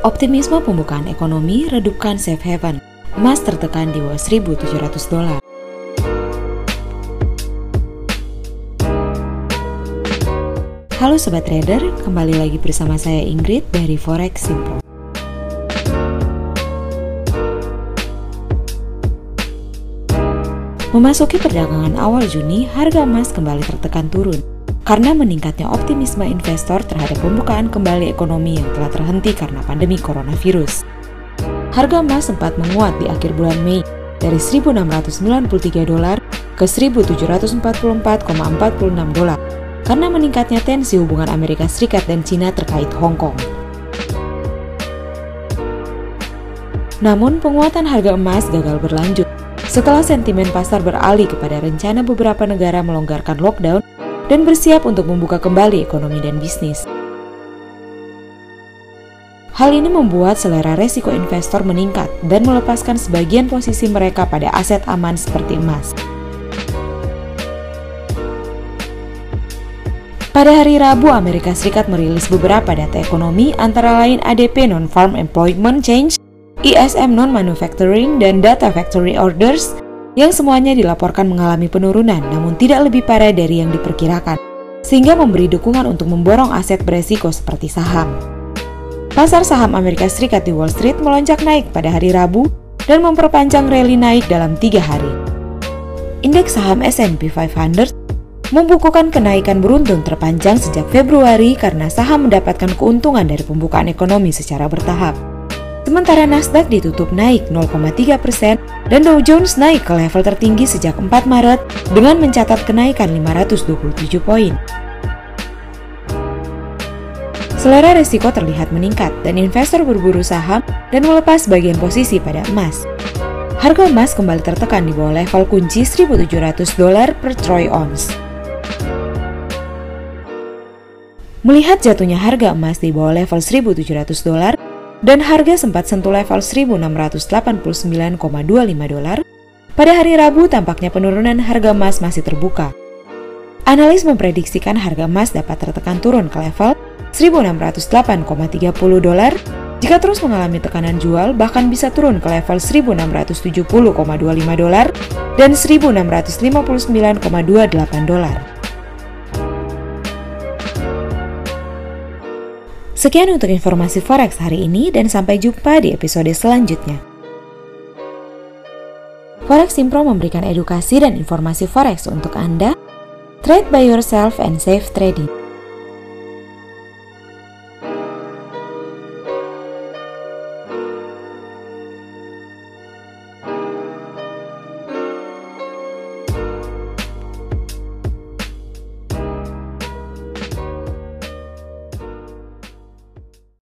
Optimisme pembukaan ekonomi redupkan safe haven. Emas tertekan di bawah 1.700 dolar. Halo Sobat Trader, kembali lagi bersama saya Ingrid dari Forex Simple. Memasuki perdagangan awal Juni, harga emas kembali tertekan turun karena meningkatnya optimisme investor terhadap pembukaan kembali ekonomi yang telah terhenti karena pandemi coronavirus. Harga emas sempat menguat di akhir bulan Mei dari 1.693 dolar ke 1.744,46 dolar karena meningkatnya tensi hubungan Amerika Serikat dan Cina terkait Hong Kong. Namun, penguatan harga emas gagal berlanjut setelah sentimen pasar beralih kepada rencana beberapa negara melonggarkan lockdown dan bersiap untuk membuka kembali ekonomi dan bisnis. Hal ini membuat selera resiko investor meningkat dan melepaskan sebagian posisi mereka pada aset aman seperti emas. Pada hari Rabu, Amerika Serikat merilis beberapa data ekonomi antara lain ADP Non-Farm Employment Change, ISM Non-Manufacturing, dan Data Factory Orders yang semuanya dilaporkan mengalami penurunan namun tidak lebih parah dari yang diperkirakan, sehingga memberi dukungan untuk memborong aset beresiko seperti saham. Pasar saham Amerika Serikat di Wall Street melonjak naik pada hari Rabu dan memperpanjang rally naik dalam tiga hari. Indeks saham S&P 500 membukukan kenaikan beruntun terpanjang sejak Februari karena saham mendapatkan keuntungan dari pembukaan ekonomi secara bertahap. Sementara Nasdaq ditutup naik 0,3 persen dan Dow Jones naik ke level tertinggi sejak 4 Maret dengan mencatat kenaikan 527 poin. Selera risiko terlihat meningkat dan investor berburu saham dan melepas bagian posisi pada emas. Harga emas kembali tertekan di bawah level kunci 1.700 dolar per troy ounce. Melihat jatuhnya harga emas di bawah level 1.700 dolar, dan harga sempat sentuh level 1689,25 dolar, pada hari Rabu tampaknya penurunan harga emas masih terbuka. Analis memprediksikan harga emas dapat tertekan turun ke level 1608,30 dolar jika terus mengalami tekanan jual bahkan bisa turun ke level 1670,25 dolar dan 1659,28 dolar. Sekian untuk informasi forex hari ini dan sampai jumpa di episode selanjutnya. Forex Simpro memberikan edukasi dan informasi forex untuk Anda. Trade by yourself and safe trading.